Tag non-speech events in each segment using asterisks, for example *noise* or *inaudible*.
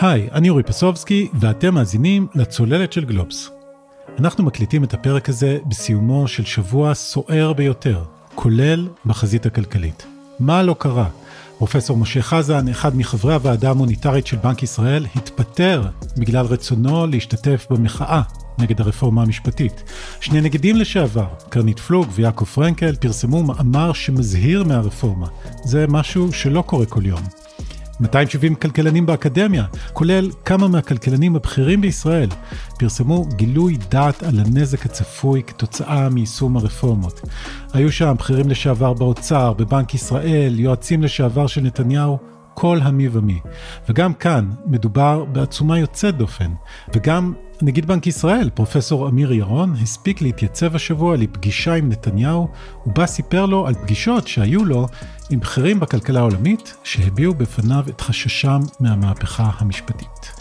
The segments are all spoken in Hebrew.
היי, אני אורי פסובסקי, ואתם מאזינים לצוללת של גלובס. אנחנו מקליטים את הפרק הזה בסיומו של שבוע סוער ביותר, כולל בחזית הכלכלית. מה לא קרה? פרופסור משה חזן, אחד מחברי הוועדה המוניטרית של בנק ישראל, התפטר בגלל רצונו להשתתף במחאה נגד הרפורמה המשפטית. שני נגידים לשעבר, קרנית פלוג ויעקב פרנקל, פרסמו מאמר שמזהיר מהרפורמה. זה משהו שלא קורה כל יום. 270 כלכלנים באקדמיה, כולל כמה מהכלכלנים הבכירים בישראל, פרסמו גילוי דעת על הנזק הצפוי כתוצאה מיישום הרפורמות. היו שם בכירים לשעבר באוצר, בבנק ישראל, יועצים לשעבר של נתניהו, כל המי ומי. וגם כאן מדובר בעצומה יוצאת דופן, וגם נגיד בנק ישראל, פרופסור אמיר ירון, הספיק להתייצב השבוע לפגישה עם נתניהו, ובה סיפר לו על פגישות שהיו לו עם בכירים בכלכלה העולמית, שהביעו בפניו את חששם מהמהפכה המשפטית.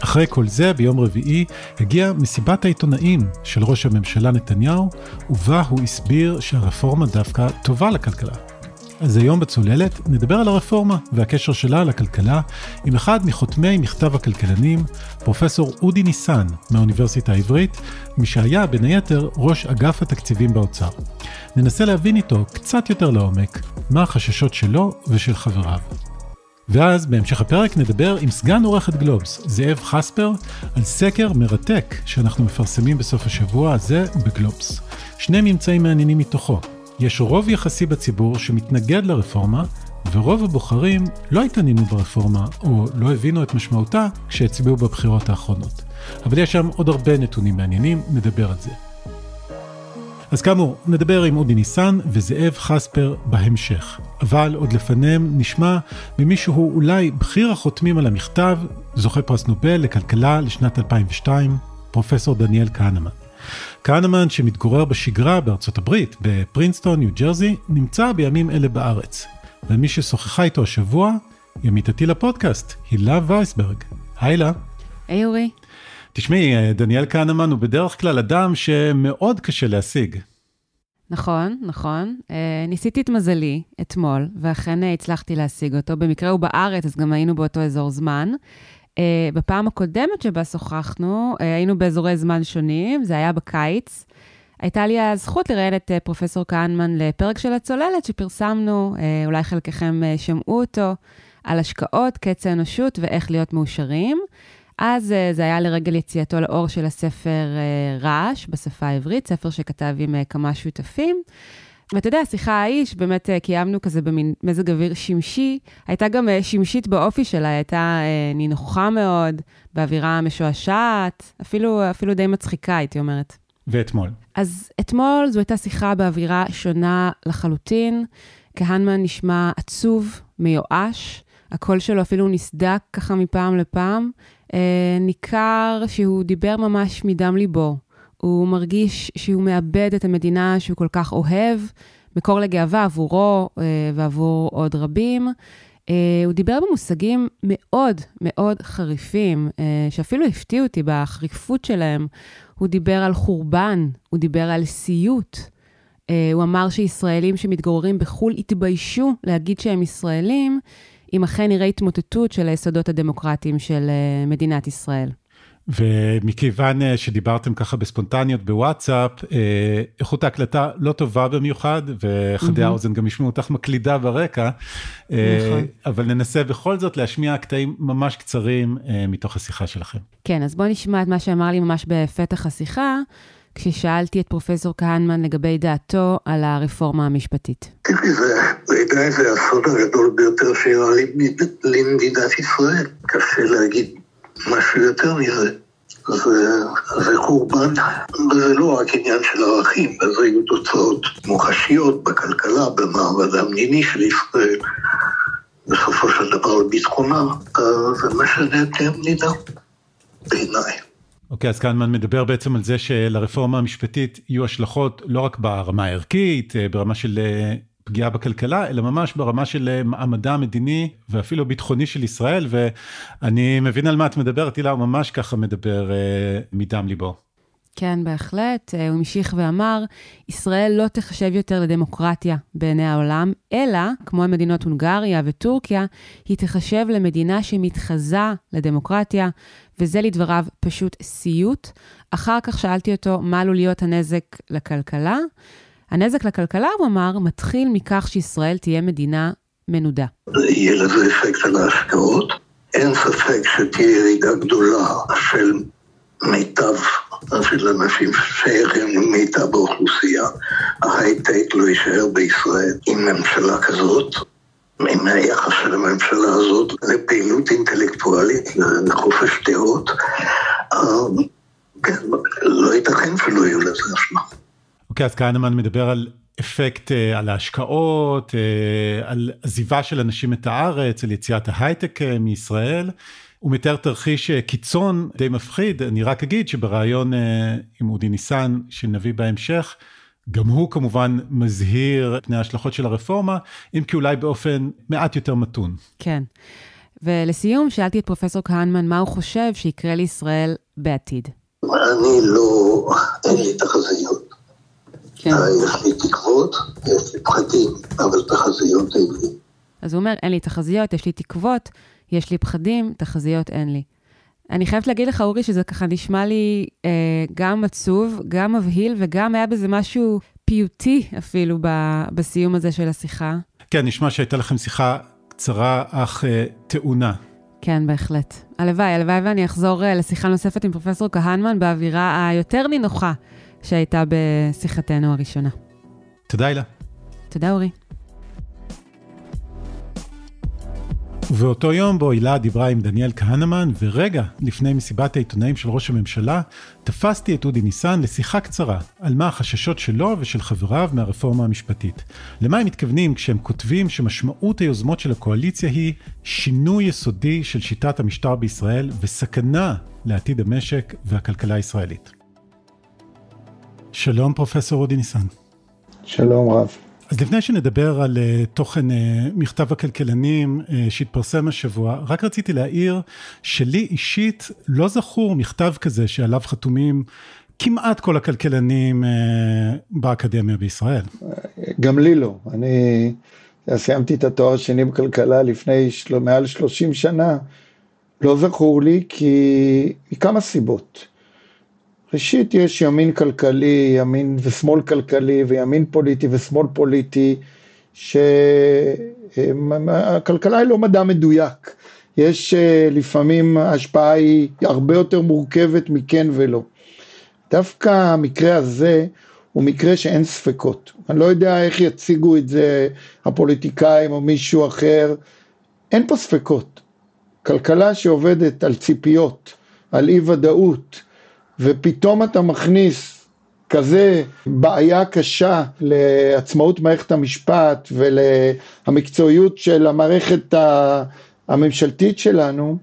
אחרי כל זה, ביום רביעי, הגיעה מסיבת העיתונאים של ראש הממשלה נתניהו, ובה הוא הסביר שהרפורמה דווקא טובה לכלכלה. אז היום בצוללת נדבר על הרפורמה והקשר שלה לכלכלה עם אחד מחותמי מכתב הכלכלנים, פרופסור אודי ניסן מהאוניברסיטה העברית, מי שהיה בין היתר ראש אגף התקציבים באוצר. ננסה להבין איתו קצת יותר לעומק מה החששות שלו ושל חבריו. ואז בהמשך הפרק נדבר עם סגן עורכת גלובס, זאב חספר, על סקר מרתק שאנחנו מפרסמים בסוף השבוע הזה בגלובס. שני ממצאים מעניינים מתוכו. יש רוב יחסי בציבור שמתנגד לרפורמה, ורוב הבוחרים לא התעניינו ברפורמה או לא הבינו את משמעותה כשהצביעו בבחירות האחרונות. אבל יש שם עוד הרבה נתונים מעניינים, נדבר על זה. אז כאמור, נדבר עם אודי ניסן וזאב חספר בהמשך. אבל עוד לפניהם נשמע ממי שהוא אולי בכיר החותמים על המכתב, זוכה פרס נובל לכלכלה לשנת 2002, פרופסור דניאל כהנמן. כהנמן, שמתגורר בשגרה בארצות הברית, בפרינסטון, ניו ג'רזי, נמצא בימים אלה בארץ. ומי ששוחחה איתו השבוע, היא עמיתתי לפודקאסט, הילה וייסברג. היי הילה. היי אורי. תשמעי, דניאל כהנמן הוא בדרך כלל אדם שמאוד קשה להשיג. נכון, נכון. אה, ניסיתי את מזלי אתמול, ואכן אה, הצלחתי להשיג אותו. במקרה הוא בארץ, אז גם היינו באותו אזור זמן. Uh, בפעם הקודמת שבה שוחחנו, uh, היינו באזורי זמן שונים, זה היה בקיץ. הייתה לי הזכות לראיין את uh, פרופסור כהנמן לפרק של הצוללת שפרסמנו, uh, אולי חלקכם uh, שמעו אותו, על השקעות, קץ האנושות ואיך להיות מאושרים. אז uh, זה היה לרגל יציאתו לאור של הספר uh, רעש בשפה העברית, ספר שכתב עם uh, כמה שותפים. ואתה יודע, השיחה ההיא, שבאמת אה, קיימנו כזה במין מזג אוויר שמשי, הייתה גם אה, שמשית באופי שלה, הייתה אה, נינוחה מאוד, באווירה משועשעת, אפילו, אפילו די מצחיקה, הייתי אומרת. ואתמול? אז אתמול זו הייתה שיחה באווירה שונה לחלוטין. כהנמן נשמע עצוב, מיואש, הקול שלו אפילו נסדק ככה מפעם לפעם. ניכר שהוא דיבר ממש מדם ליבו. הוא מרגיש שהוא מאבד את המדינה שהוא כל כך אוהב, מקור לגאווה עבורו אה, ועבור עוד רבים. אה, הוא דיבר במושגים מאוד מאוד חריפים, אה, שאפילו הפתיעו אותי בחריפות שלהם. הוא דיבר על חורבן, הוא דיבר על סיוט. הוא אמר שישראלים שמתגוררים בחו"ל התביישו להגיד שהם ישראלים, אם אכן נראה התמוטטות של היסודות הדמוקרטיים של מדינת ישראל. ומכיוון אה, שדיברתם ככה בספונטניות בוואטסאפ, אה, איכות ההקלטה לא טובה במיוחד, וחדי mm-hmm. האוזן גם ישמעו אותך מקלידה ברקע, אה, נכון. אבל ננסה בכל זאת להשמיע קטעים ממש קצרים מתוך השיחה שלכם. כן, אז בואו נשמע את מה שאמר לי ממש בפתח השיחה. כששאלתי את פרופסור כהנמן לגבי דעתו על הרפורמה המשפטית. תראי, זה בעיניי זה הסוד הגדול ביותר שאירע למדינת ישראל. קשה להגיד משהו יותר מזה. זה, זה חורבן, וזה לא רק עניין של ערכים, וזה היו תוצאות מוחשיות בכלכלה, במעמד המדיני של ישראל, בסופו של דבר לביטחונה, זה משנה את המדינה, בעיניי. אוקיי, okay, אז קנמן מדבר בעצם על זה שלרפורמה המשפטית יהיו השלכות לא רק ברמה הערכית, ברמה של אה, פגיעה בכלכלה, אלא ממש ברמה של אה, מעמדה המדיני ואפילו ביטחוני של ישראל, ואני מבין על מה את מדברת, הילה, הוא ממש ככה מדבר אה, מדם ליבו. כן, בהחלט. הוא המשיך ואמר, ישראל לא תחשב יותר לדמוקרטיה בעיני העולם, אלא, כמו המדינות הונגריה וטורקיה, היא תחשב למדינה שמתחזה לדמוקרטיה, וזה לדבריו פשוט סיוט. אחר כך שאלתי אותו מה עלול להיות הנזק לכלכלה. הנזק לכלכלה, הוא אמר, מתחיל מכך שישראל תהיה מדינה מנודה. יהיה לזה אפקט על ההשקעות. אין ספק שתהיה ירידה גדולה של מיטב של אנשים ששייכים למיטב באוכלוסייה. ההייטק לא יישאר בישראל עם ממשלה כזאת. עם היחס של הממשלה הזאת לפעילות אינטלקטואלית, לחופש דעות, אה, כן, לא ייתכן שלא יהיו לזה השמה. אוקיי, אז כהנמן מדבר על אפקט uh, על ההשקעות, uh, על עזיבה של אנשים את הארץ, על יציאת ההייטק uh, מישראל. הוא מתאר תרחיש קיצון די מפחיד, אני רק אגיד שבריאיון uh, עם אודי ניסן שנביא בהמשך, גם הוא כמובן מזהיר פני ההשלכות של הרפורמה, אם כי אולי באופן מעט יותר מתון. כן. ולסיום, שאלתי את פרופסור כהנמן מה הוא חושב שיקרה לישראל בעתיד. אני לא, אין לי תחזיות. כן. יש לי תקוות, יש לי פחדים, אבל תחזיות אין לי. אז הוא אומר, אין לי תחזיות, יש לי תקוות, יש לי פחדים, תחזיות אין לי. אני חייבת להגיד לך, אורי, שזה ככה נשמע לי אה, גם עצוב, גם מבהיל, וגם היה בזה משהו פיוטי אפילו ב, בסיום הזה של השיחה. כן, נשמע שהייתה לכם שיחה קצרה אך אה, טעונה. כן, בהחלט. הלוואי, הלוואי ואני אחזור אה, לשיחה נוספת עם פרופסור כהנמן באווירה היותר נינוחה שהייתה בשיחתנו הראשונה. תודה, הילה. תודה, אורי. ובאותו יום בו הילה דיברה עם דניאל כהנמן, ורגע לפני מסיבת העיתונאים של ראש הממשלה, תפסתי את אודי ניסן לשיחה קצרה על מה החששות שלו ושל חבריו מהרפורמה המשפטית. למה הם מתכוונים כשהם כותבים שמשמעות היוזמות של הקואליציה היא שינוי יסודי של שיטת המשטר בישראל וסכנה לעתיד המשק והכלכלה הישראלית. שלום פרופסור אודי ניסן. שלום רב. אז לפני שנדבר על uh, תוכן uh, מכתב הכלכלנים uh, שהתפרסם השבוע, רק רציתי להעיר שלי אישית לא זכור מכתב כזה שעליו חתומים כמעט כל הכלכלנים uh, באקדמיה בישראל. גם לי לא. אני סיימתי את התואר השני בכלכלה לפני של... מעל 30 שנה. לא זכור לי כי מכמה סיבות. ראשית יש ימין כלכלי, ימין ושמאל כלכלי וימין פוליטי ושמאל פוליטי, שהכלכלה היא לא מדע מדויק, יש אה, לפעמים ההשפעה היא הרבה יותר מורכבת מכן ולא. דווקא המקרה הזה הוא מקרה שאין ספקות. אני לא יודע איך יציגו את זה הפוליטיקאים או מישהו אחר, אין פה ספקות. כלכלה שעובדת על ציפיות, על אי ודאות, ופתאום אתה מכניס כזה בעיה קשה לעצמאות מערכת המשפט ולמקצועיות של המערכת הממשלתית שלנו,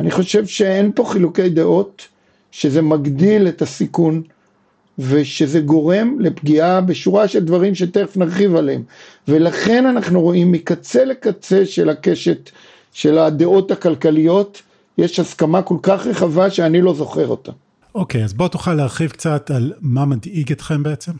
אני חושב שאין פה חילוקי דעות, שזה מגדיל את הסיכון ושזה גורם לפגיעה בשורה של דברים שתכף נרחיב עליהם. ולכן אנחנו רואים מקצה לקצה של הקשת של הדעות הכלכליות, יש הסכמה כל כך רחבה שאני לא זוכר אותה. אוקיי, אז בוא תוכל להרחיב קצת על מה מדאיג אתכם בעצם.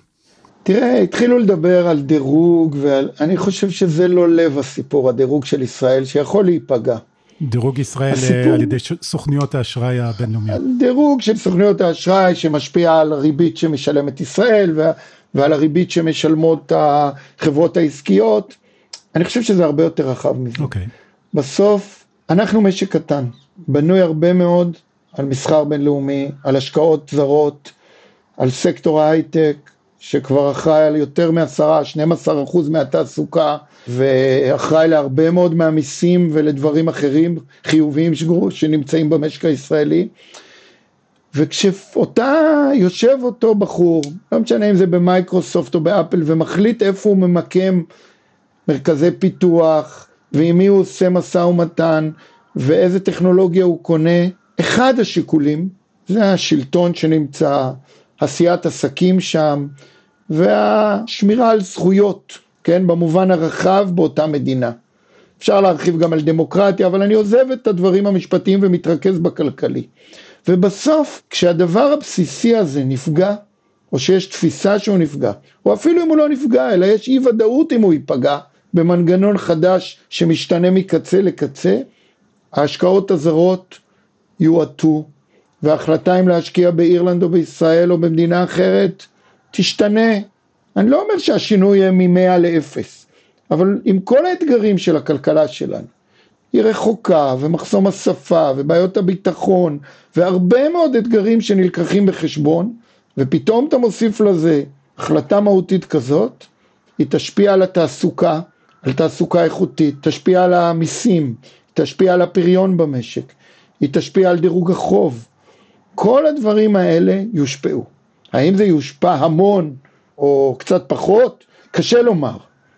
תראה, התחילו לדבר על דירוג, ואני חושב שזה לא לב הסיפור, הדירוג של ישראל, שיכול להיפגע. דירוג ישראל הסיפור, אה, על ידי סוכניות האשראי הבינלאומיות. דירוג של סוכניות האשראי שמשפיע על הריבית שמשלמת ישראל ועל הריבית שמשלמות החברות העסקיות. אני חושב שזה הרבה יותר רחב מזה. אוקיי. בסוף, אנחנו משק קטן, בנוי הרבה מאוד על מסחר בינלאומי, על השקעות זרות, על סקטור ההייטק, שכבר אחראי על יותר מעשרה, 12 אחוז מהתעסוקה, ואחראי להרבה מאוד מהמיסים ולדברים אחרים חיוביים שנמצאים במשק הישראלי. וכשאותה יושב אותו בחור, לא משנה אם זה במייקרוסופט או באפל, ומחליט איפה הוא ממקם מרכזי פיתוח, ועם מי הוא עושה משא ומתן, ואיזה טכנולוגיה הוא קונה, אחד השיקולים זה השלטון שנמצא, עשיית עסקים שם והשמירה על זכויות, כן, במובן הרחב באותה מדינה. אפשר להרחיב גם על דמוקרטיה, אבל אני עוזב את הדברים המשפטיים ומתרכז בכלכלי. ובסוף, כשהדבר הבסיסי הזה נפגע, או שיש תפיסה שהוא נפגע, או אפילו אם הוא לא נפגע, אלא יש אי ודאות אם הוא ייפגע, במנגנון חדש שמשתנה מקצה לקצה, ההשקעות הזרות יועטו, וההחלטה אם להשקיע באירלנד או בישראל או במדינה אחרת תשתנה. אני לא אומר שהשינוי יהיה ממאה לאפס, אבל עם כל האתגרים של הכלכלה שלנו, היא רחוקה ומחסום השפה ובעיות הביטחון והרבה מאוד אתגרים שנלקחים בחשבון ופתאום אתה מוסיף לזה החלטה מהותית כזאת, היא תשפיע על התעסוקה, על תעסוקה איכותית, תשפיע על המיסים, תשפיע על הפריון במשק, היא תשפיע על דירוג החוב. כל הדברים האלה יושפעו. האם זה יושפע המון או קצת פחות? קשה לומר.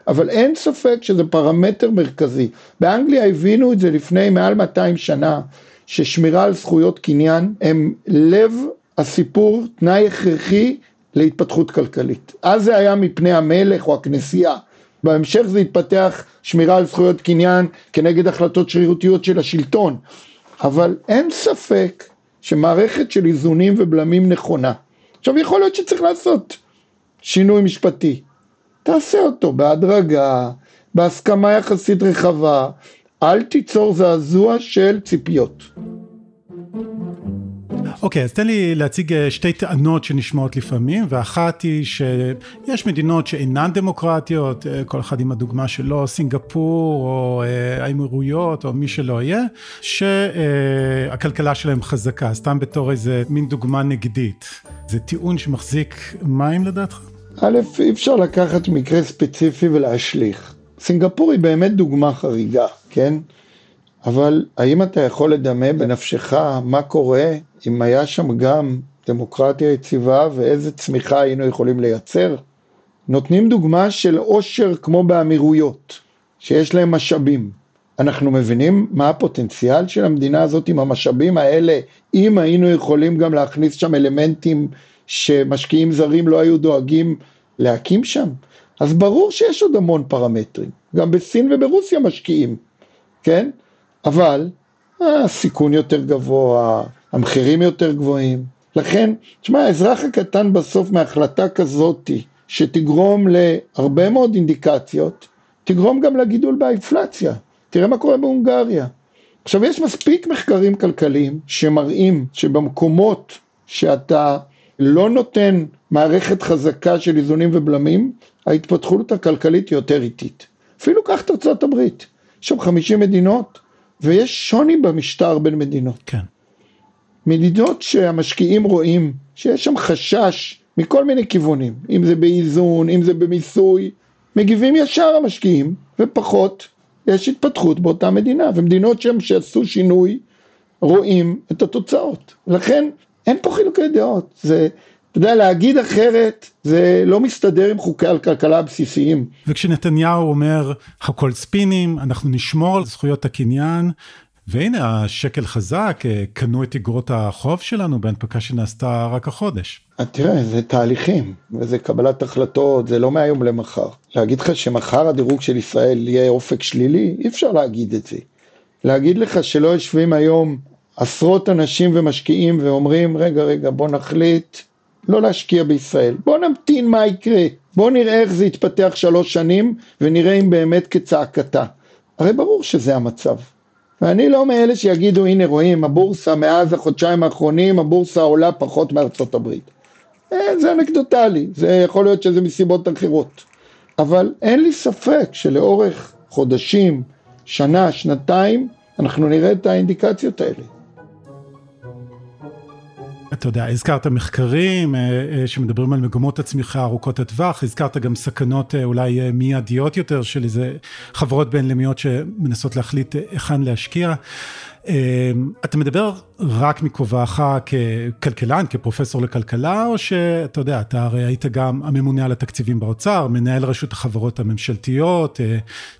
אבל אין ספק שזה פרמטר מרכזי. באנגליה הבינו את זה לפני מעל 200 שנה, ששמירה על זכויות קניין הם לב הסיפור, תנאי הכרחי להתפתחות כלכלית. אז זה היה מפני המלך או הכנסייה. בהמשך זה התפתח שמירה על זכויות קניין כנגד החלטות שרירותיות של השלטון. אבל אין ספק שמערכת של איזונים ובלמים נכונה. עכשיו יכול להיות שצריך לעשות שינוי משפטי. תעשה אותו בהדרגה, בהסכמה יחסית רחבה, אל תיצור זעזוע של ציפיות. אוקיי, אז תן לי להציג אה, שתי טענות שנשמעות לפעמים, ואחת היא שיש מדינות שאינן דמוקרטיות, אה, כל אחד עם הדוגמה שלו, סינגפור או אה, האמירויות או מי שלא יהיה, שהכלכלה שלהם חזקה, סתם בתור איזה מין דוגמה נגדית. זה טיעון שמחזיק מים לדעתך? א', אי אפשר לקחת מקרה ספציפי ולהשליך. סינגפור היא באמת דוגמה חריגה, כן? אבל האם אתה יכול לדמה בנפשך מה קורה אם היה שם גם דמוקרטיה יציבה ואיזה צמיחה היינו יכולים לייצר? נותנים דוגמה של עושר כמו באמירויות, שיש להם משאבים. אנחנו מבינים מה הפוטנציאל של המדינה הזאת עם המשאבים האלה, אם היינו יכולים גם להכניס שם אלמנטים שמשקיעים זרים לא היו דואגים להקים שם? אז ברור שיש עוד המון פרמטרים, גם בסין וברוסיה משקיעים, כן? אבל הסיכון יותר גבוה, המחירים יותר גבוהים. לכן, תשמע, האזרח הקטן בסוף מהחלטה כזאתי, שתגרום להרבה מאוד אינדיקציות, תגרום גם לגידול באינפלציה. תראה מה קורה בהונגריה. עכשיו, יש מספיק מחקרים כלכליים שמראים שבמקומות שאתה לא נותן מערכת חזקה של איזונים ובלמים, ההתפתחות הכלכלית היא יותר איטית. אפילו קח את ארצות הברית, יש שם 50 מדינות, ויש שוני במשטר בין מדינות. כן. מדינות שהמשקיעים רואים שיש שם חשש מכל מיני כיוונים, אם זה באיזון, אם זה במיסוי, מגיבים ישר המשקיעים, ופחות יש התפתחות באותה מדינה, ומדינות שם שעשו שינוי רואים את התוצאות. לכן אין פה חילוקי דעות, זה אתה יודע, להגיד אחרת זה לא מסתדר עם חוקי הכלכלה הבסיסיים. וכשנתניהו אומר הכל ספינים, אנחנו נשמור על זכויות הקניין, והנה השקל חזק, קנו את אגרות החוב שלנו בהנפקה שנעשתה רק החודש. תראה, זה תהליכים, וזה קבלת החלטות, זה לא מהיום למחר. להגיד לך שמחר הדירוג של ישראל יהיה אופק שלילי, אי אפשר להגיד את זה. להגיד לך שלא יושבים היום עשרות אנשים ומשקיעים ואומרים, רגע, רגע, בוא נחליט לא להשקיע בישראל. בוא נמתין מה יקרה, בוא נראה איך זה יתפתח שלוש שנים ונראה אם באמת כצעקתה. הרי ברור שזה המצב. ואני לא מאלה שיגידו הנה רואים הבורסה מאז החודשיים האחרונים הבורסה עולה פחות מארצות הברית. אה, זה אנקדוטלי, זה יכול להיות שזה מסיבות אחרות. אבל אין לי ספק שלאורך חודשים, שנה, שנתיים, אנחנו נראה את האינדיקציות האלה. אתה יודע, הזכרת מחקרים אה, אה, שמדברים על מגמות הצמיחה ארוכות הטווח, הזכרת גם סכנות אה, אולי מיידיות יותר של איזה חברות בינלאומיות שמנסות להחליט היכן להשקיע. אתה מדבר רק מכובעך ככלכלן, כפרופסור לכלכלה, או שאתה יודע, אתה הרי היית גם הממונה על התקציבים באוצר, מנהל רשות החברות הממשלתיות,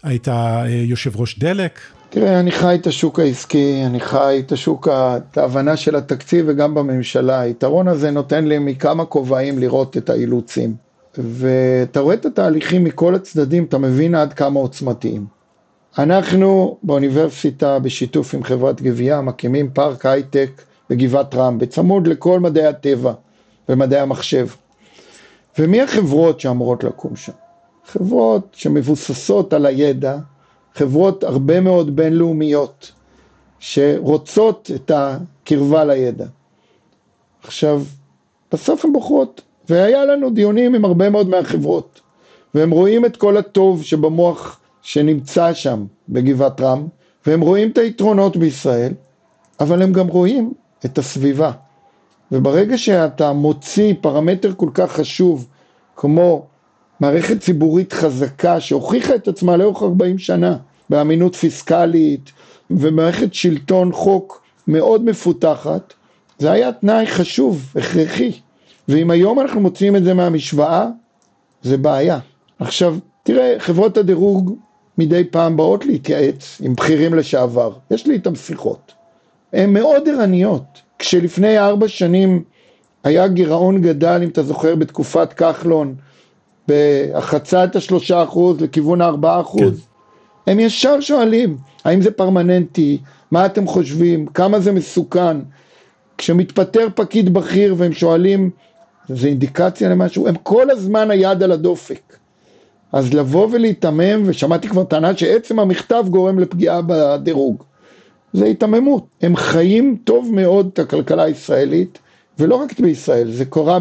היית יושב ראש דלק. תראה, אני חי את השוק העסקי, אני חי את השוק, את ההבנה של התקציב וגם בממשלה. היתרון הזה נותן לי מכמה כובעים לראות את האילוצים. ואתה רואה את התהליכים מכל הצדדים, אתה מבין עד כמה עוצמתיים. אנחנו באוניברסיטה, בשיתוף עם חברת גבייה, מקימים פארק הייטק בגבעת רם, בצמוד לכל מדעי הטבע ומדעי המחשב. ומי החברות שאמורות לקום שם? חברות שמבוססות על הידע, חברות הרבה מאוד בינלאומיות, שרוצות את הקרבה לידע. עכשיו, בסוף הן בוחרות, והיה לנו דיונים עם הרבה מאוד מהחברות, והם רואים את כל הטוב שבמוח שנמצא שם בגבעת רם, והם רואים את היתרונות בישראל, אבל הם גם רואים את הסביבה. וברגע שאתה מוציא פרמטר כל כך חשוב כמו מערכת ציבורית חזקה שהוכיחה את עצמה לאורך 40 שנה באמינות פיסקלית ומערכת שלטון חוק מאוד מפותחת, זה היה תנאי חשוב, הכרחי. ואם היום אנחנו מוציאים את זה מהמשוואה, זה בעיה. עכשיו, תראה, חברות הדירוג מדי פעם באות להתייעץ עם בכירים לשעבר, יש לי איתם שיחות. הן מאוד ערניות. כשלפני ארבע שנים היה גירעון גדל, אם אתה זוכר, בתקופת כחלון, בהחצת השלושה אחוז לכיוון הארבעה אחוז, כן. הם ישר שואלים, האם זה פרמננטי, מה אתם חושבים, כמה זה מסוכן. כשמתפטר פקיד בכיר והם שואלים, זה אינדיקציה למשהו, הם כל הזמן היד על הדופק. אז לבוא ולהיתמם, ושמעתי כבר טענה שעצם המכתב גורם לפגיעה בדירוג. זה היתממות. הם חיים טוב מאוד את הכלכלה הישראלית, ולא רק בישראל, זה קורה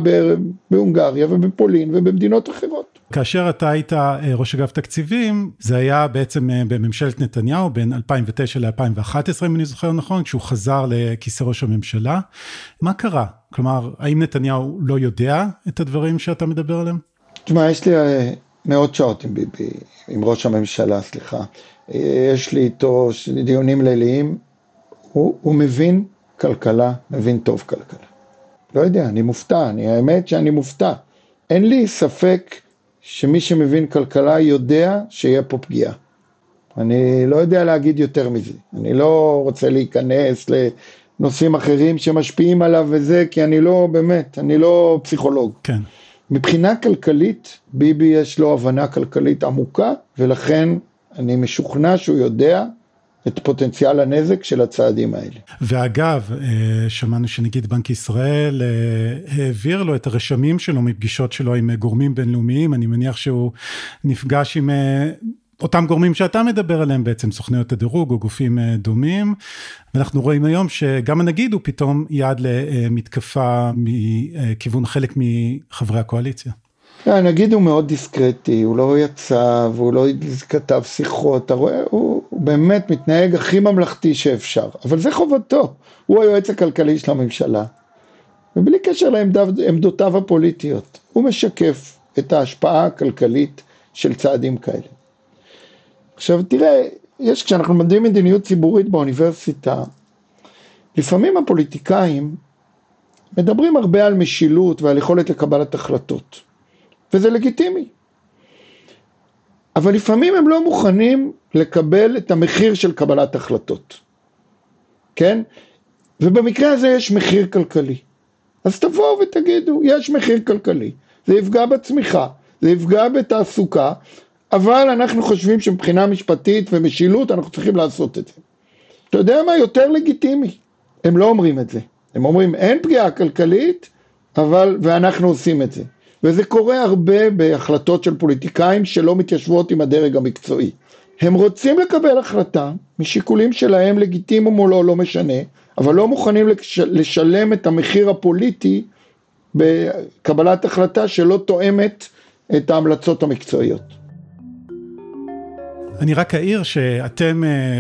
בהונגריה ובפולין ובמדינות אחרות. כאשר אתה היית אה, ראש אגף תקציבים, זה היה בעצם אה, בממשלת נתניהו בין 2009 ל-2011, אם אני זוכר נכון, כשהוא חזר לכיסא ראש הממשלה. מה קרה? כלומר, האם נתניהו לא יודע את הדברים שאתה מדבר עליהם? תשמע, יש לי אה, מאות שעות עם ביבי, עם ראש הממשלה, סליחה. יש לי איתו דיונים ליליים, הוא, הוא מבין כלכלה, מבין טוב כלכלה. לא יודע, אני מופתע, אני, האמת שאני מופתע. אין לי ספק שמי שמבין כלכלה יודע שיהיה פה פגיעה. אני לא יודע להגיד יותר מזה. אני לא רוצה להיכנס לנושאים אחרים שמשפיעים עליו וזה, כי אני לא, באמת, אני לא פסיכולוג. כן. מבחינה כלכלית, ביבי יש לו הבנה כלכלית עמוקה, ולכן אני משוכנע שהוא יודע את פוטנציאל הנזק של הצעדים האלה. ואגב, אה, שמענו שנגיד בנק ישראל אה, העביר לו את הרשמים שלו מפגישות שלו עם גורמים בינלאומיים, אני מניח שהוא נפגש עם אה, אותם גורמים שאתה מדבר עליהם בעצם, סוכניות הדירוג או גופים דומים, ואנחנו רואים היום שגם הנגיד הוא פתאום יעד למתקפה מכיוון חלק מחברי הקואליציה. הנגיד הוא מאוד דיסקרטי, הוא לא יצא והוא לא כתב שיחות, אתה רואה, הוא באמת מתנהג הכי ממלכתי שאפשר, אבל זה חובתו, הוא היועץ הכלכלי של הממשלה, ובלי קשר לעמדותיו הפוליטיות, הוא משקף את ההשפעה הכלכלית של צעדים כאלה. עכשיו תראה, יש, כשאנחנו מלמדים מדיניות ציבורית באוניברסיטה, לפעמים הפוליטיקאים מדברים הרבה על משילות ועל יכולת לקבלת החלטות. וזה לגיטימי. אבל לפעמים הם לא מוכנים לקבל את המחיר של קבלת החלטות, כן? ובמקרה הזה יש מחיר כלכלי. אז תבואו ותגידו, יש מחיר כלכלי, זה יפגע בצמיחה, זה יפגע בתעסוקה, אבל אנחנו חושבים שמבחינה משפטית ומשילות אנחנו צריכים לעשות את זה. אתה יודע מה יותר לגיטימי? הם לא אומרים את זה. הם אומרים אין פגיעה כלכלית, אבל, ואנחנו עושים את זה. וזה קורה הרבה בהחלטות של פוליטיקאים שלא מתיישבות עם הדרג המקצועי. הם רוצים לקבל החלטה משיקולים שלהם לגיטימיים או לא, לא משנה, אבל לא מוכנים לשלם את המחיר הפוליטי בקבלת החלטה שלא תואמת את ההמלצות המקצועיות. אני רק אעיר שאתם אה,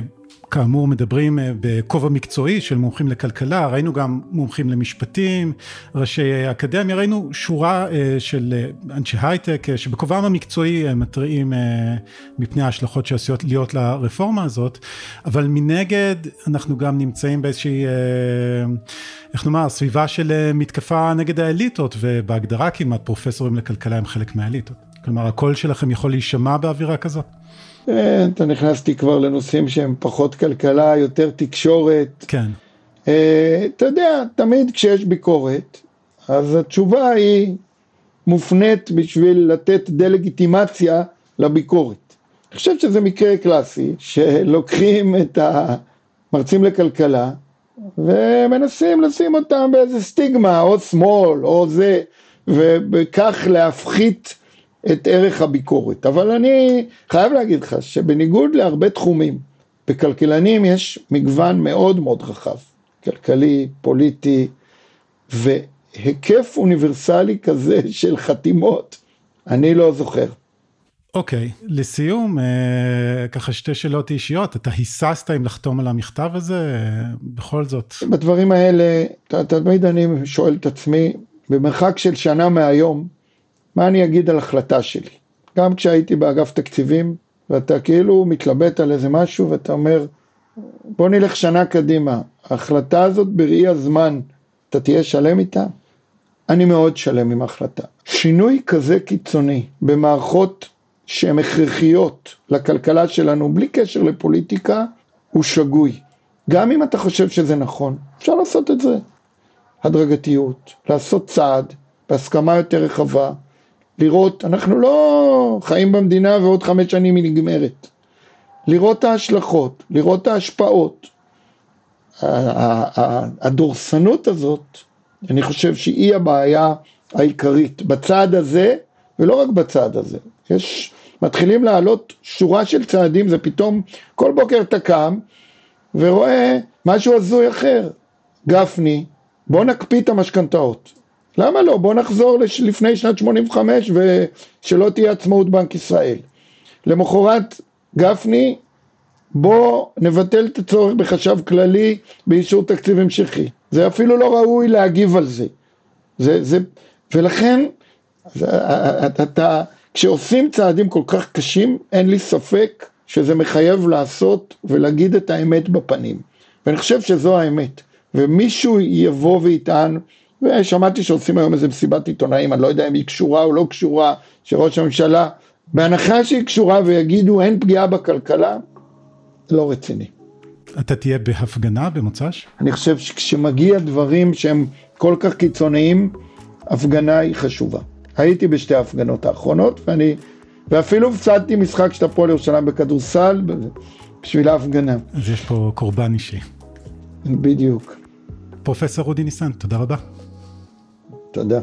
כאמור מדברים אה, בכובע מקצועי של מומחים לכלכלה, ראינו גם מומחים למשפטים, ראשי אקדמיה, ראינו שורה אה, של אה, אנשי הייטק שבכובעם המקצועי מתריעים מפני ההשלכות שעשויות להיות לרפורמה הזאת, אבל מנגד אנחנו גם נמצאים באיזושהי, איך נאמר, סביבה של מתקפה נגד האליטות, ובהגדרה כמעט פרופסורים לכלכלה הם חלק מהאליטות. כלומר, הקול שלכם יכול להישמע באווירה כזאת? אה, אתה נכנסתי כבר לנושאים שהם פחות כלכלה, יותר תקשורת. כן. אה, אתה יודע, תמיד כשיש ביקורת, אז התשובה היא מופנית בשביל לתת דה-לגיטימציה לביקורת. אני חושב שזה מקרה קלאסי, שלוקחים את המרצים לכלכלה, ומנסים לשים אותם באיזה סטיגמה, או שמאל, או זה, ובכך להפחית את ערך הביקורת. אבל אני חייב להגיד לך שבניגוד להרבה תחומים, בכלכלנים יש מגוון מאוד מאוד רחב, כלכלי, פוליטי, והיקף אוניברסלי כזה *laughs* של חתימות, אני לא זוכר. אוקיי, okay, לסיום, אה, ככה שתי שאלות אישיות, אתה היססת אם לחתום על המכתב הזה? בכל זאת. בדברים האלה, תמיד אני שואל את עצמי, במרחק של שנה מהיום, מה אני אגיד על החלטה שלי? גם כשהייתי באגף תקציבים, ואתה כאילו מתלבט על איזה משהו, ואתה אומר, בוא נלך שנה קדימה, ההחלטה הזאת בראי הזמן, אתה תהיה שלם איתה? אני מאוד שלם עם ההחלטה. שינוי כזה קיצוני במערכות שהן הכרחיות לכלכלה שלנו, בלי קשר לפוליטיקה, הוא שגוי. גם אם אתה חושב שזה נכון, אפשר לעשות את זה. הדרגתיות, לעשות צעד בהסכמה יותר רחבה, לראות, אנחנו לא חיים במדינה ועוד חמש שנים היא נגמרת. לראות ההשלכות, לראות ההשפעות. הדורסנות הזאת, אני חושב שהיא הבעיה העיקרית בצעד הזה, ולא רק בצעד הזה. יש, מתחילים לעלות שורה של צעדים, זה פתאום, כל בוקר אתה קם ורואה משהו הזוי אחר. גפני, בוא נקפיא את המשכנתאות. למה לא? בוא נחזור לפני שנת 85 ושלא תהיה עצמאות בנק ישראל. למחרת גפני, בוא נבטל את הצורך בחשב כללי באישור תקציב המשכי. זה אפילו לא ראוי להגיב על זה. זה, זה ולכן, אתה, כשעושים צעדים כל כך קשים, אין לי ספק שזה מחייב לעשות ולהגיד את האמת בפנים. ואני חושב שזו האמת. ומישהו יבוא ויטען, ושמעתי שעושים היום איזה מסיבת עיתונאים, אני לא יודע אם היא קשורה או לא קשורה, שראש הממשלה, בהנחה שהיא קשורה ויגידו אין פגיעה בכלכלה, לא רציני. אתה תהיה בהפגנה במוצ"ש? אני חושב שכשמגיע דברים שהם כל כך קיצוניים, הפגנה היא חשובה. הייתי בשתי ההפגנות האחרונות, ואני, ואפילו הפסדתי משחק של הפועל ירושלים בכדורסל בשביל ההפגנה. אז יש פה קורבן אישי. בדיוק. פרופסור רודי ניסן, תודה רבה. תודה.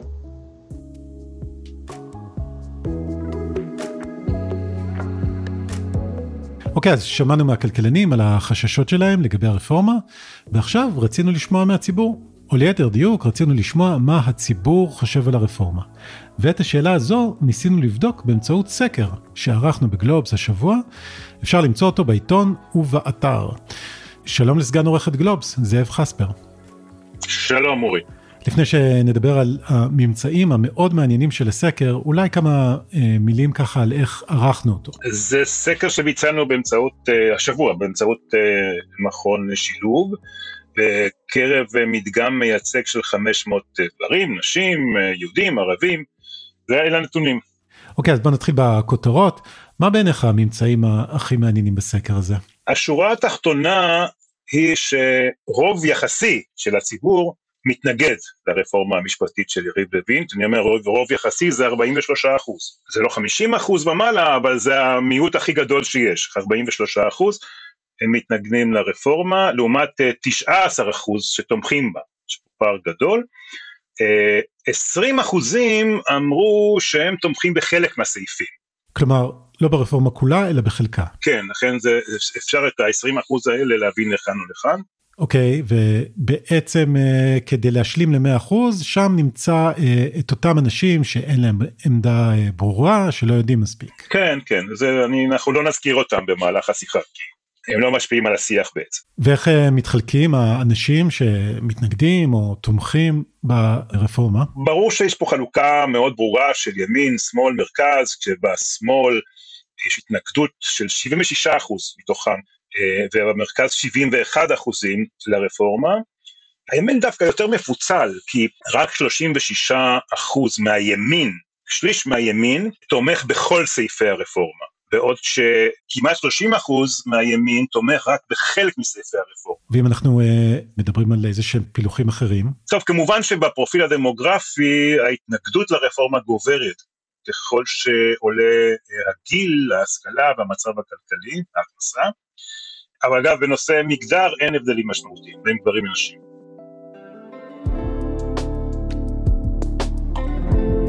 אוקיי, אז שמענו מהכלכלנים על החששות שלהם לגבי הרפורמה, ועכשיו רצינו לשמוע מהציבור. או ליתר דיוק, רצינו לשמוע מה הציבור חושב על הרפורמה. ואת השאלה הזו ניסינו לבדוק באמצעות סקר שערכנו בגלובס השבוע. אפשר למצוא אותו בעיתון ובאתר. שלום לסגן עורכת גלובס, זאב חספר. שלום אורי. לפני שנדבר על הממצאים המאוד מעניינים של הסקר, אולי כמה אה, מילים ככה על איך ערכנו אותו. זה סקר שביצענו באמצעות, אה, השבוע, באמצעות אה, מכון שילוב, בקרב אה, מדגם מייצג של 500 אה, גברים, נשים, אה, יהודים, ערבים, ואלה הנתונים. אוקיי, אז בוא נתחיל בכותרות. מה בעיניך הממצאים הכי מעניינים בסקר הזה? השורה התחתונה היא שרוב יחסי של הציבור מתנגד לרפורמה המשפטית של יריב לוין, אני אומר רוב, רוב יחסי זה 43 אחוז, זה לא 50 אחוז ומעלה, אבל זה המיעוט הכי גדול שיש, 43 אחוז, הם מתנגדים לרפורמה, לעומת 19 אה, אחוז שתומכים בה, יש פה פער גדול, 20 אה, אחוזים אמרו שהם תומכים בחלק מהסעיפים. כלומר, לא ברפורמה כולה, אלא בחלקה. כן, לכן זה, אפשר את ה-20 אחוז האלה להבין לכאן ולכאן. אוקיי, ובעצם uh, כדי להשלים ל-100%, שם נמצא uh, את אותם אנשים שאין להם עמדה uh, ברורה, שלא יודעים מספיק. כן, כן, זה, אני, אנחנו לא נזכיר אותם במהלך השיחה, כי הם לא משפיעים על השיח בעצם. ואיך uh, מתחלקים האנשים שמתנגדים או תומכים ברפורמה? ברור שיש פה חלוקה מאוד ברורה של ימין, שמאל, מרכז, כשבשמאל יש התנגדות של 76% מתוכם ובמרכז 71 אחוזים לרפורמה. הימין דווקא יותר מפוצל, כי רק 36 אחוז מהימין, שליש מהימין, תומך בכל סעיפי הרפורמה, בעוד שכמעט 30 אחוז מהימין תומך רק בחלק מסעיפי הרפורמה. ואם אנחנו uh, מדברים על איזה שהם פילוחים אחרים? טוב, כמובן שבפרופיל הדמוגרפי ההתנגדות לרפורמה גוברת. ככל שעולה הגיל, ההשכלה והמצב הכלכלי, ההכנסה. אבל אגב, בנושא מגדר אין הבדלים משמעותיים בין גברים לנשים.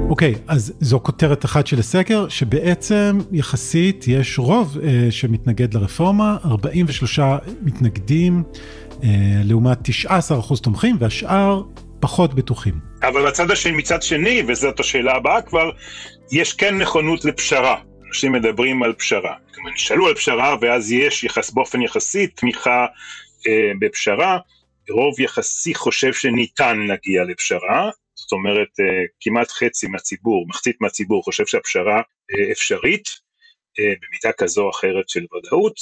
אוקיי, okay, אז זו כותרת אחת של הסקר, שבעצם יחסית יש רוב uh, שמתנגד לרפורמה, 43 מתנגדים, uh, לעומת 19% תומכים, והשאר פחות בטוחים. אבל בצד השני, מצד שני, וזאת השאלה הבאה כבר, יש כן נכונות לפשרה. אנשים מדברים על פשרה. כלומר, נשאלו על פשרה, ואז יש יחס, באופן יחסי תמיכה אה, בפשרה. רוב יחסי חושב שניתן להגיע לפשרה, זאת אומרת, אה, כמעט חצי מהציבור, מחצית מהציבור חושב שהפשרה אה, אפשרית, אה, במידה כזו או אחרת של ודאות.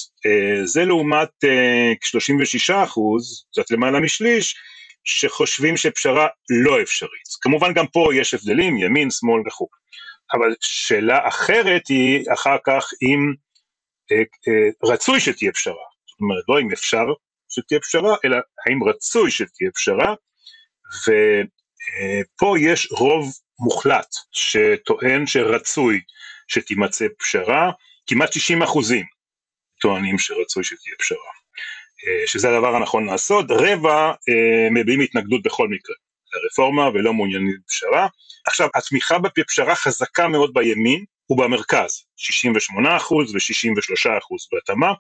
זה לעומת אה, 36 אחוז, קצת למעלה משליש, שחושבים שפשרה לא אפשרית. כמובן גם פה יש הבדלים, ימין, שמאל וכו'. אבל שאלה אחרת היא אחר כך אם רצוי שתהיה פשרה. זאת אומרת, לא אם אפשר שתהיה פשרה, אלא האם רצוי שתהיה פשרה, ופה אה, יש רוב מוחלט שטוען שרצוי שתימצא פשרה, כמעט 60 אחוזים טוענים שרצוי שתהיה פשרה. אה, שזה הדבר הנכון לעשות, רבע אה, מביעים התנגדות בכל מקרה לרפורמה ולא מעוניינים בפשרה. עכשיו, התמיכה בפשרה חזקה מאוד בימין ובמרכז, 68% ו-63% בהתאמה,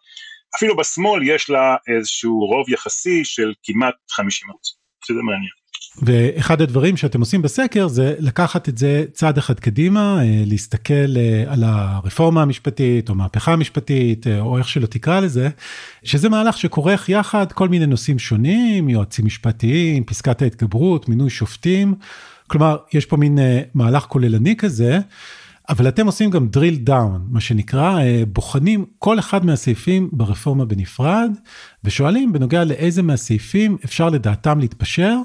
אפילו בשמאל יש לה איזשהו רוב יחסי של כמעט 50%, שזה מעניין. ואחד הדברים שאתם עושים בסקר זה לקחת את זה צעד אחד קדימה, אה, להסתכל אה, על הרפורמה המשפטית או מהפכה המשפטית אה, או איך שלא תקרא לזה, שזה מהלך שכורך יחד כל מיני נושאים שונים, יועצים משפטיים, פסקת ההתגברות, מינוי שופטים, כלומר יש פה מין מהלך כוללני כזה. אבל אתם עושים גם drill down, מה שנקרא, בוחנים כל אחד מהסעיפים ברפורמה בנפרד, ושואלים בנוגע לאיזה מהסעיפים אפשר לדעתם להתפשר,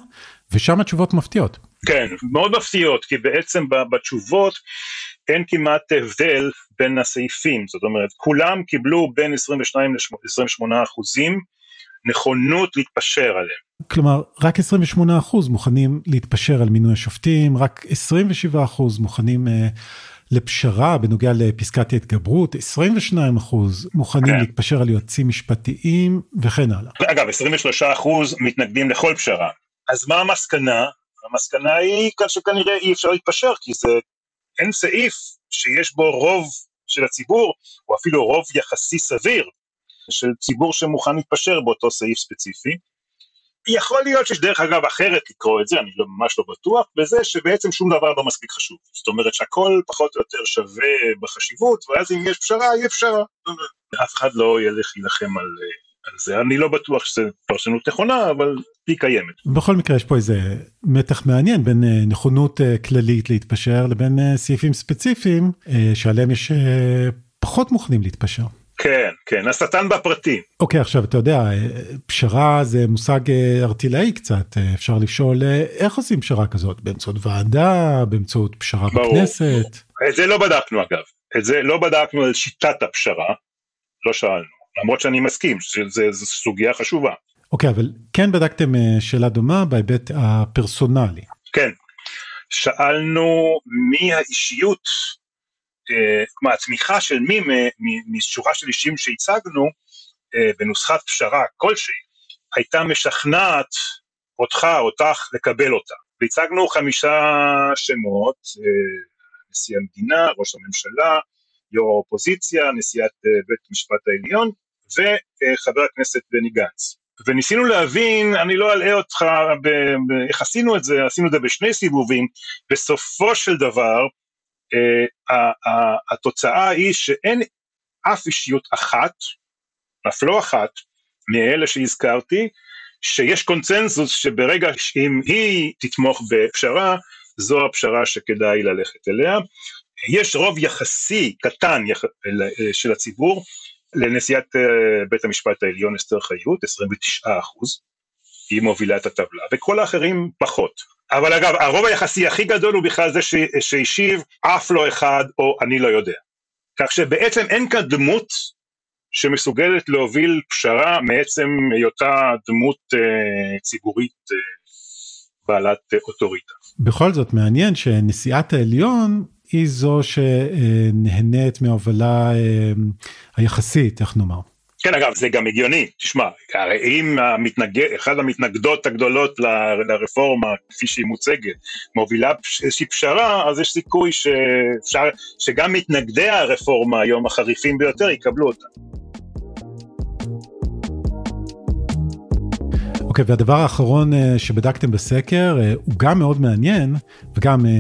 ושם התשובות מפתיעות. כן, מאוד מפתיעות, כי בעצם בתשובות אין כמעט הבדל בין הסעיפים, זאת אומרת, כולם קיבלו בין 22 ל-28 אחוזים נכונות להתפשר עליהם. כלומר, רק 28 אחוז מוכנים להתפשר על מינוי השופטים, רק 27 אחוז מוכנים... uh, לפשרה בנוגע לפסקת ההתגברות, 22 אחוז מוכנים כן. להתפשר על יועצים משפטיים וכן הלאה. אגב, 23 אחוז מתנגדים לכל פשרה, אז מה המסקנה? המסקנה היא שכנראה אי אפשר להתפשר, כי זה, אין סעיף שיש בו רוב של הציבור, או אפילו רוב יחסי סביר, של ציבור שמוכן להתפשר באותו סעיף ספציפי. יכול להיות שיש דרך אגב אחרת לקרוא את זה, אני לא, ממש לא בטוח, בזה שבעצם שום דבר לא מספיק חשוב. זאת אומרת שהכל פחות או יותר שווה בחשיבות, ואז אם יש פשרה, יהיה פשרה. אף אחד לא ילך להילחם על אה, זה אני לא בטוח שזה פרשנות נכונה, אבל היא קיימת. בכל מקרה יש פה איזה מתח מעניין בין אה, נכונות אה, כללית להתפשר לבין סעיפים ספציפיים שעליהם יש פחות מוכנים להתפשר. כן, כן, השטן בפרטים. אוקיי, עכשיו אתה יודע, פשרה זה מושג ארטילאי קצת, אפשר לשאול איך עושים פשרה כזאת, באמצעות ועדה, באמצעות פשרה ברור. בכנסת? את זה לא בדקנו אגב, את זה לא בדקנו על שיטת הפשרה, לא שאלנו. למרות שאני מסכים שזו סוגיה חשובה. אוקיי, okay, אבל כן בדקתם אה, שאלה דומה בהיבט הפרסונלי. כן, שאלנו מי האישיות, אה, כלומר התמיכה של מי משורה של אישים שהצגנו אה, בנוסחת פשרה כלשהי, הייתה משכנעת אותך, אותך, לקבל אותה. והצגנו חמישה שמות, נשיא המדינה, ראש הממשלה, יו"ר האופוזיציה, נשיאת בית המשפט העליון, וחבר הכנסת בני גנץ. וניסינו להבין, אני לא אלאה אותך איך עשינו את זה, עשינו את זה בשני סיבובים, בסופו של דבר אה, התוצאה היא שאין אף אישיות אחת, אף לא אחת, מאלה שהזכרתי, שיש קונצנזוס שברגע שאם היא תתמוך בפשרה, זו הפשרה שכדאי ללכת אליה. יש רוב יחסי קטן יח... של הציבור לנשיאת אה, בית המשפט העליון אסתר חיות, 29 אחוז, היא מובילה את הטבלה, וכל האחרים פחות. אבל אגב, הרוב היחסי הכי גדול הוא בכלל זה שהשיב אף לא אחד או אני לא יודע. כך שבעצם אין כאן דמות שמסוגלת להוביל פשרה מעצם היותה דמות אה, ציבורית אה, בעלת אה, אוטוריטה. בכל זאת מעניין שנשיאת העליון היא זו שנהנית מההובלה אה, היחסית, איך נאמר. כן, אגב, זה גם הגיוני, תשמע, הרי אם המתנגד, אחת המתנגדות הגדולות ל- לרפורמה, כפי שהיא מוצגת, מובילה איזושהי פשרה, אז יש סיכוי שאפשר, שגם מתנגדי הרפורמה היום החריפים ביותר יקבלו אותה. אוקיי, והדבר האחרון אה, שבדקתם בסקר אה, הוא גם מאוד מעניין, וגם אה,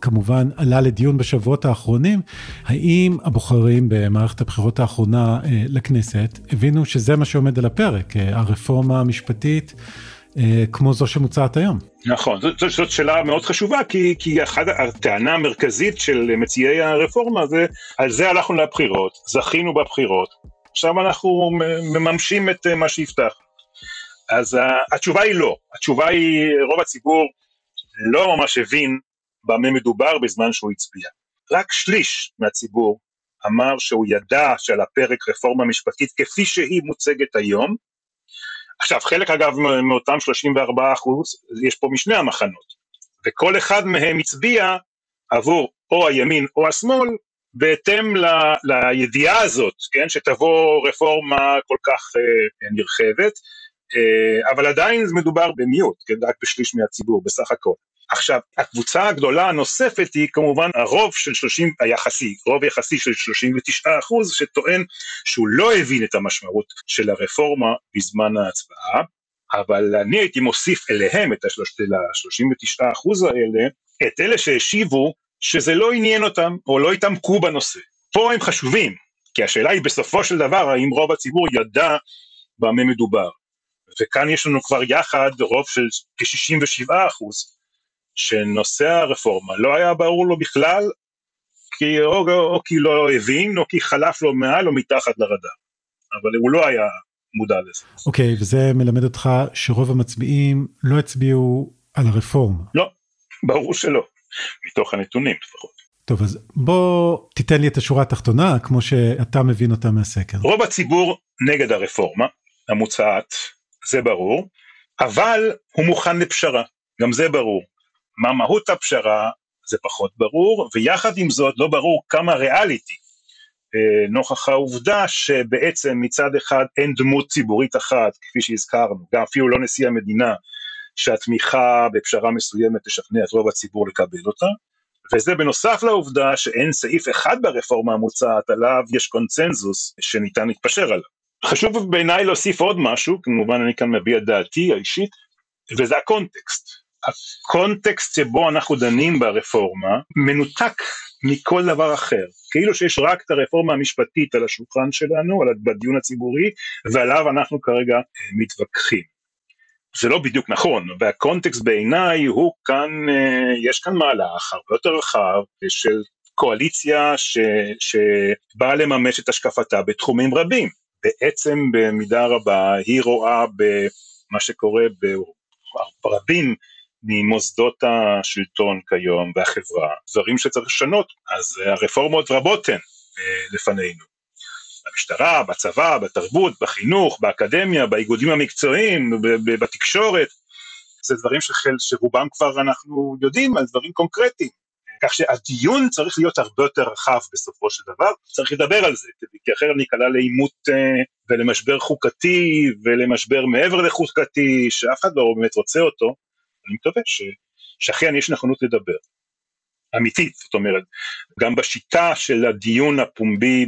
כמובן עלה לדיון בשבועות האחרונים, האם הבוחרים במערכת הבחירות האחרונה לכנסת הבינו שזה מה שעומד על הפרק, הרפורמה המשפטית. כמו זו שמוצעת היום. נכון, זאת, זאת שאלה מאוד חשובה, כי, כי אחת הטענה המרכזית של מציעי הרפורמה זה, על זה הלכנו לבחירות, זכינו בבחירות, עכשיו אנחנו מממשים את מה שהבטחנו. אז התשובה היא לא, התשובה היא רוב הציבור לא ממש הבין במה מדובר בזמן שהוא הצביע. רק שליש מהציבור אמר שהוא ידע שעל הפרק רפורמה משפטית כפי שהיא מוצגת היום. עכשיו חלק אגב מאותם 34 אחוז יש פה משני המחנות וכל אחד מהם הצביע עבור או הימין או השמאל בהתאם ל, לידיעה הזאת, כן, שתבוא רפורמה כל כך uh, נרחבת. אה, אבל עדיין מדובר במיעוט, כן, רק בשליש מהציבור בסך הכל. עכשיו, הקבוצה הגדולה הנוספת היא כמובן הרוב של 30, היחסי, רוב יחסי של 39 אחוז, שטוען שהוא לא הבין את המשמעות של הרפורמה בזמן ההצבעה, אבל אני הייתי מוסיף אליהם, את ה-39 אחוז האלה, את אלה שהשיבו שזה לא עניין אותם, או לא התעמקו בנושא. פה הם חשובים, כי השאלה היא בסופו של דבר, האם רוב הציבור ידע במה מדובר. וכאן יש לנו כבר יחד רוב של כ-67 אחוז, שנושא הרפורמה לא היה ברור לו בכלל, כי או, או, או כי לא הבין, או כי חלף לו מעל או מתחת לרדאר, אבל הוא לא היה מודע לזה. אוקיי, okay, וזה מלמד אותך שרוב המצביעים לא הצביעו על הרפורמה. לא, ברור שלא, מתוך הנתונים לפחות. טוב, אז בוא תיתן לי את השורה התחתונה, כמו שאתה מבין אותה מהסקר. רוב הציבור נגד הרפורמה המוצעת, זה ברור, אבל הוא מוכן לפשרה, גם זה ברור. מה מהות הפשרה זה פחות ברור, ויחד עם זאת לא ברור כמה ריאליטי, אה, נוכח העובדה שבעצם מצד אחד אין דמות ציבורית אחת, כפי שהזכרנו, גם אפילו לא נשיא המדינה, שהתמיכה בפשרה מסוימת תשכנע את רוב הציבור לקבל אותה, וזה בנוסף לעובדה שאין סעיף אחד ברפורמה המוצעת עליו יש קונצנזוס שניתן להתפשר עליו. חשוב בעיניי להוסיף עוד משהו, כמובן אני כאן מביע דעתי האישית, וזה הקונטקסט. הקונטקסט שבו אנחנו דנים ברפורמה מנותק מכל דבר אחר. כאילו שיש רק את הרפורמה המשפטית על השולחן שלנו, בדיון הציבורי, ועליו אנחנו כרגע מתווכחים. זה לא בדיוק נכון, והקונטקסט בעיניי הוא כאן, אה, יש כאן מהלך הרבה יותר רחב של קואליציה ש, שבאה לממש את השקפתה בתחומים רבים. בעצם במידה רבה היא רואה במה שקורה ברבים ממוסדות השלטון כיום והחברה, דברים שצריך לשנות, אז הרפורמות רבות הן אה, לפנינו. במשטרה, בצבא, בתרבות, בחינוך, באקדמיה, באיגודים המקצועיים, בתקשורת, זה דברים שחל, שרובם כבר אנחנו יודעים על דברים קונקרטיים. כך שהדיון צריך להיות הרבה יותר רחב בסופו של דבר, צריך לדבר על זה, כי אחרת ניקלע לעימות אה, ולמשבר חוקתי ולמשבר מעבר לחוקתי, שאף אחד לא באמת רוצה אותו, אני מקווה ש, שאכן יש נכונות לדבר. אמיתית, זאת אומרת, גם בשיטה של הדיון הפומבי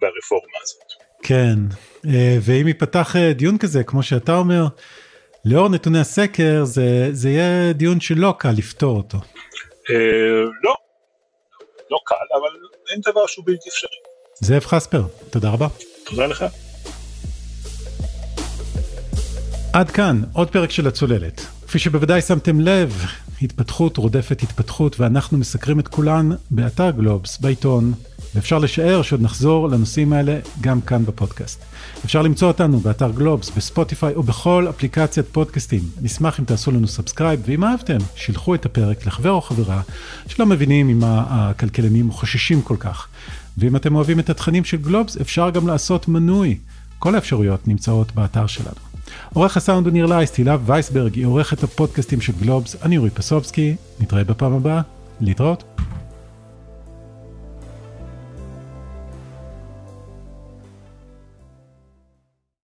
ברפורמה הזאת. כן, אה, ואם ייפתח אה, דיון כזה, כמו שאתה אומר, לאור נתוני הסקר, זה, זה יהיה דיון שלא קל לפתור אותו. אה, לא, לא קל, אבל אין דבר שהוא בלתי אפשרי. זאב חספר, תודה רבה. תודה לך. עד כאן עוד פרק של הצוללת. כפי שבוודאי שמתם לב, התפתחות רודפת התפתחות ואנחנו מסקרים את כולן באתר גלובס, בעיתון, ואפשר לשער שעוד נחזור לנושאים האלה גם כאן בפודקאסט. אפשר למצוא אותנו באתר גלובס, בספוטיפיי או בכל אפליקציית פודקאסטים. נשמח אם תעשו לנו subscribe, ואם אהבתם, שילחו את הפרק לחבר או חברה שלא מבינים ממה הכלכלנים חוששים כל כך. ואם אתם אוהבים את התכנים של גלובס, אפשר גם לעשות מנוי. כל האפשרויות נמצאות באתר שלנו. עורך הסאונד הוא ניר לייסט, הילה וייסברג היא עורכת הפודקאסטים של גלובס, אני אורי פסובסקי, נתראה בפעם הבאה, להתראות.